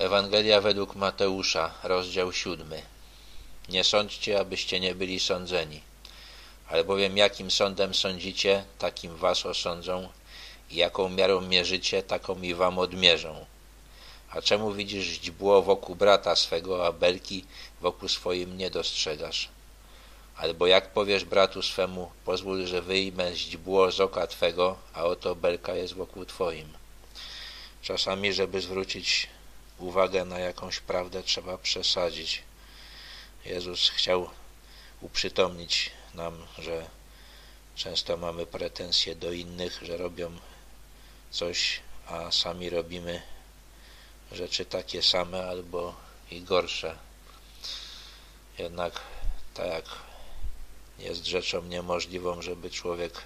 Ewangelia według Mateusza, rozdział siódmy. Nie sądźcie, abyście nie byli sądzeni. Albowiem jakim sądem sądzicie, takim was osądzą i jaką miarą mierzycie, taką i wam odmierzą. A czemu widzisz źdźbło wokół brata swego, a belki wokół swoim nie dostrzegasz? Albo jak powiesz bratu swemu, pozwól, że wyjmę źdźbło z oka twego, a oto belka jest wokół twoim. Czasami, żeby zwrócić uwagę na jakąś prawdę, trzeba przesadzić. Jezus chciał uprzytomnić nam, że często mamy pretensje do innych, że robią coś, a sami robimy rzeczy takie same albo i gorsze. Jednak tak jest rzeczą niemożliwą, żeby człowiek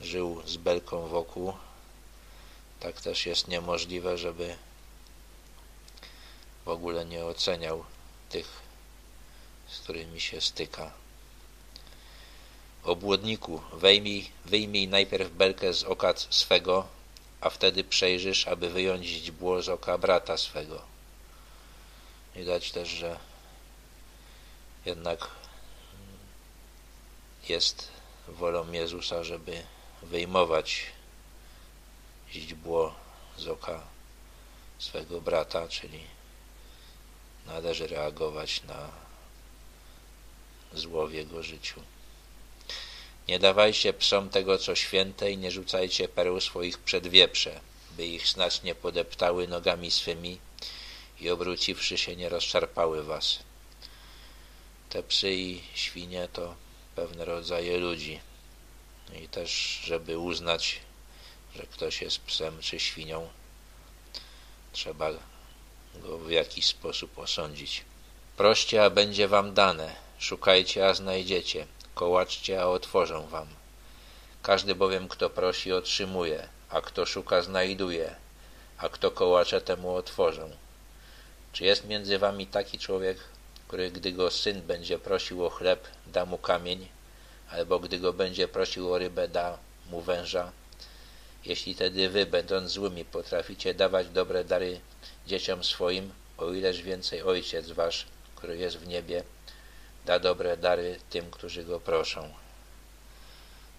żył z belką wokół, tak też jest niemożliwe, żeby w ogóle nie oceniał tych, z którymi się styka. Obłudniku, wyjmij, wyjmij najpierw belkę z oka swego, a wtedy przejrzysz, aby wyjąć źdźbło z oka brata swego. Widać też, że jednak jest wolą Jezusa, żeby wyjmować źdźbło z oka swego brata, czyli należy reagować na zło w jego życiu. Nie dawajcie psom tego, co święte i nie rzucajcie pereł swoich przed wieprze, by ich snać nie podeptały nogami swymi i obróciwszy się nie rozszarpały was. Te psy i świnie to pewne rodzaje ludzi. I też, żeby uznać, że ktoś jest psem czy świnią, trzeba go w jakiś sposób osądzić. Proście, a będzie wam dane, szukajcie, a znajdziecie, kołaczcie, a otworzą wam. Każdy bowiem, kto prosi, otrzymuje, a kto szuka, znajduje, a kto kołacze, temu otworzą. Czy jest między wami taki człowiek, który, gdy go syn będzie prosił o chleb, da mu kamień, albo gdy go będzie prosił o rybę, da mu węża? Jeśli tedy wy, będąc złymi, potraficie dawać dobre dary dzieciom swoim, o ileż więcej Ojciec wasz, który jest w niebie, da dobre dary tym, którzy go proszą.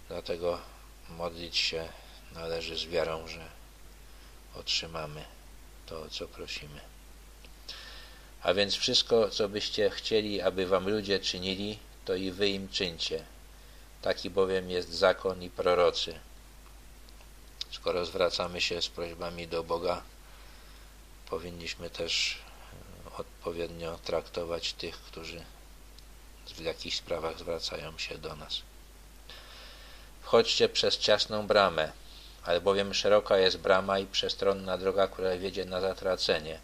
Dlatego modlić się należy z wiarą, że otrzymamy to, o co prosimy. A więc wszystko, co byście chcieli, aby wam ludzie czynili, to i wy im czyńcie. Taki bowiem jest zakon i prorocy. Skoro zwracamy się z prośbami do Boga, powinniśmy też odpowiednio traktować tych, którzy w jakichś sprawach zwracają się do nas. Wchodźcie przez ciasną bramę, albowiem szeroka jest brama i przestronna droga, która wiedzie na zatracenie,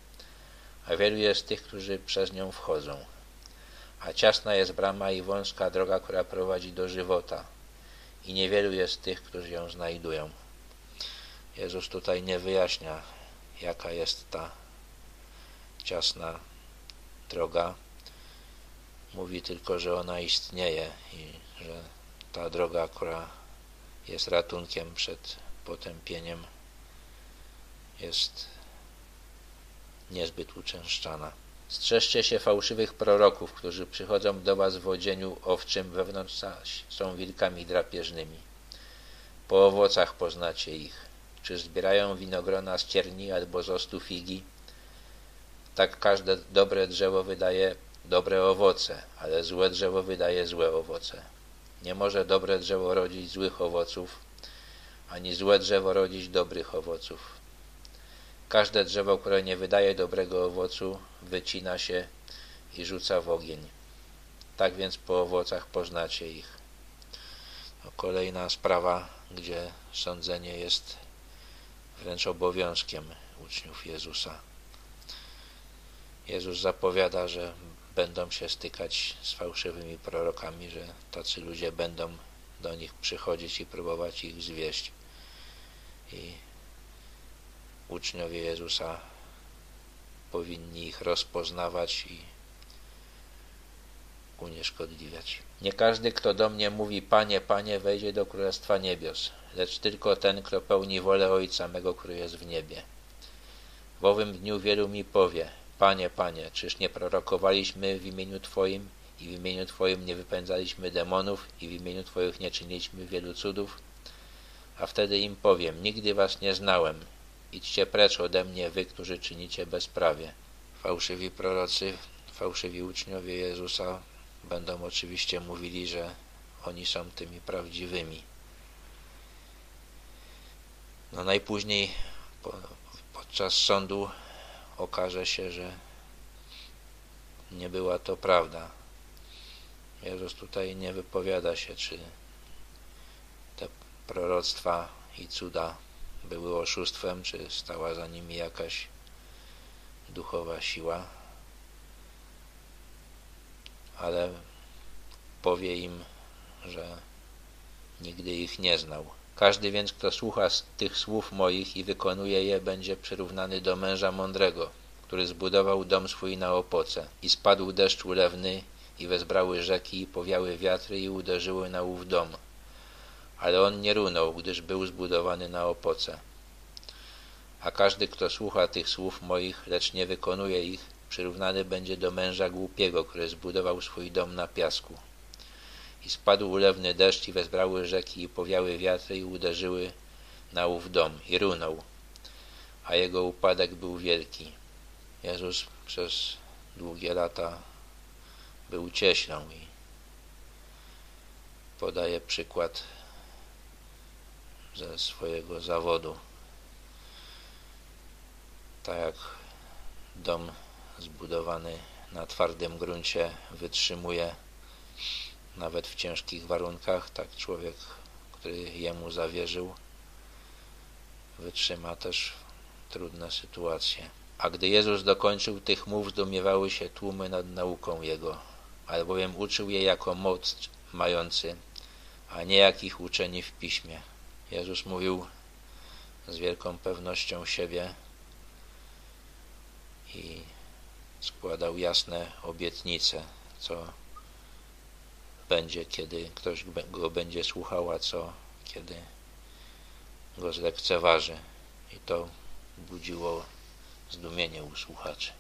a wielu jest tych, którzy przez nią wchodzą. A ciasna jest brama i wąska droga, która prowadzi do żywota, i niewielu jest tych, którzy ją znajdują. Jezus tutaj nie wyjaśnia, jaka jest ta ciasna droga. Mówi tylko, że ona istnieje i że ta droga, która jest ratunkiem przed potępieniem, jest niezbyt uczęszczana. Strzeżcie się fałszywych proroków, którzy przychodzą do was w odzieniu owczym, wewnątrz są wilkami drapieżnymi. Po owocach poznacie ich. Czy zbierają winogrona z cierni albo z ostu figi? Tak każde dobre drzewo wydaje dobre owoce, ale złe drzewo wydaje złe owoce. Nie może dobre drzewo rodzić złych owoców, ani złe drzewo rodzić dobrych owoców. Każde drzewo, które nie wydaje dobrego owocu, wycina się i rzuca w ogień. Tak więc po owocach poznacie ich. No, kolejna sprawa, gdzie sądzenie jest wręcz obowiązkiem uczniów Jezusa. Jezus zapowiada, że będą się stykać z fałszywymi prorokami, że tacy ludzie będą do nich przychodzić i próbować ich zwieść. I uczniowie Jezusa powinni ich rozpoznawać i unieszkodliwiać. Nie każdy, kto do mnie mówi Panie, Panie, wejdzie do Królestwa Niebios, lecz tylko ten, kto pełni wolę Ojca mego, który jest w niebie. W owym dniu wielu mi powie, Panie, Panie, czyż nie prorokowaliśmy w imieniu Twoim i w imieniu Twoim nie wypędzaliśmy demonów i w imieniu Twoich nie czyniliśmy wielu cudów? A wtedy im powiem, nigdy was nie znałem, idźcie precz ode mnie, wy, którzy czynicie bezprawie. Fałszywi prorocy, fałszywi uczniowie Jezusa będą oczywiście mówili, że oni są tymi prawdziwymi. No najpóźniej po, podczas sądu okaże się, że nie była to prawda. Jezus tutaj nie wypowiada się, czy te proroctwa i cuda były oszustwem, czy stała za nimi jakaś duchowa siła, ale powie im, że nigdy ich nie znał. Każdy więc, kto słucha tych słów moich i wykonuje je, będzie przyrównany do męża mądrego, który zbudował dom swój na opoce. I spadł deszcz ulewny, i wezbrały rzeki, i powiały wiatry, i uderzyły na ów dom. Ale on nie runął, gdyż był zbudowany na opoce. A każdy, kto słucha tych słów moich, lecz nie wykonuje ich, przyrównany będzie do męża głupiego, który zbudował swój dom na piasku. I spadł ulewny deszcz, i wezbrały rzeki, i powiały wiatry, i uderzyły na ów dom, i runął. A jego upadek był wielki. Jezus przez długie lata był cieślą i podaje przykład ze swojego zawodu. Tak jak dom zbudowany na twardym gruncie wytrzymuje nawet w ciężkich warunkach, tak człowiek, który jemu zawierzył, wytrzyma też trudne sytuacje. A gdy Jezus dokończył tych mów, zdumiewały się tłumy nad nauką Jego, albowiem uczył je jako moc mający, a nie jakich uczeni w piśmie. Jezus mówił z wielką pewnością siebie i składał jasne obietnice, co będzie, kiedy ktoś go będzie słuchał, a co, kiedy go zlekceważy. I to budziło zdumienie u słuchaczy.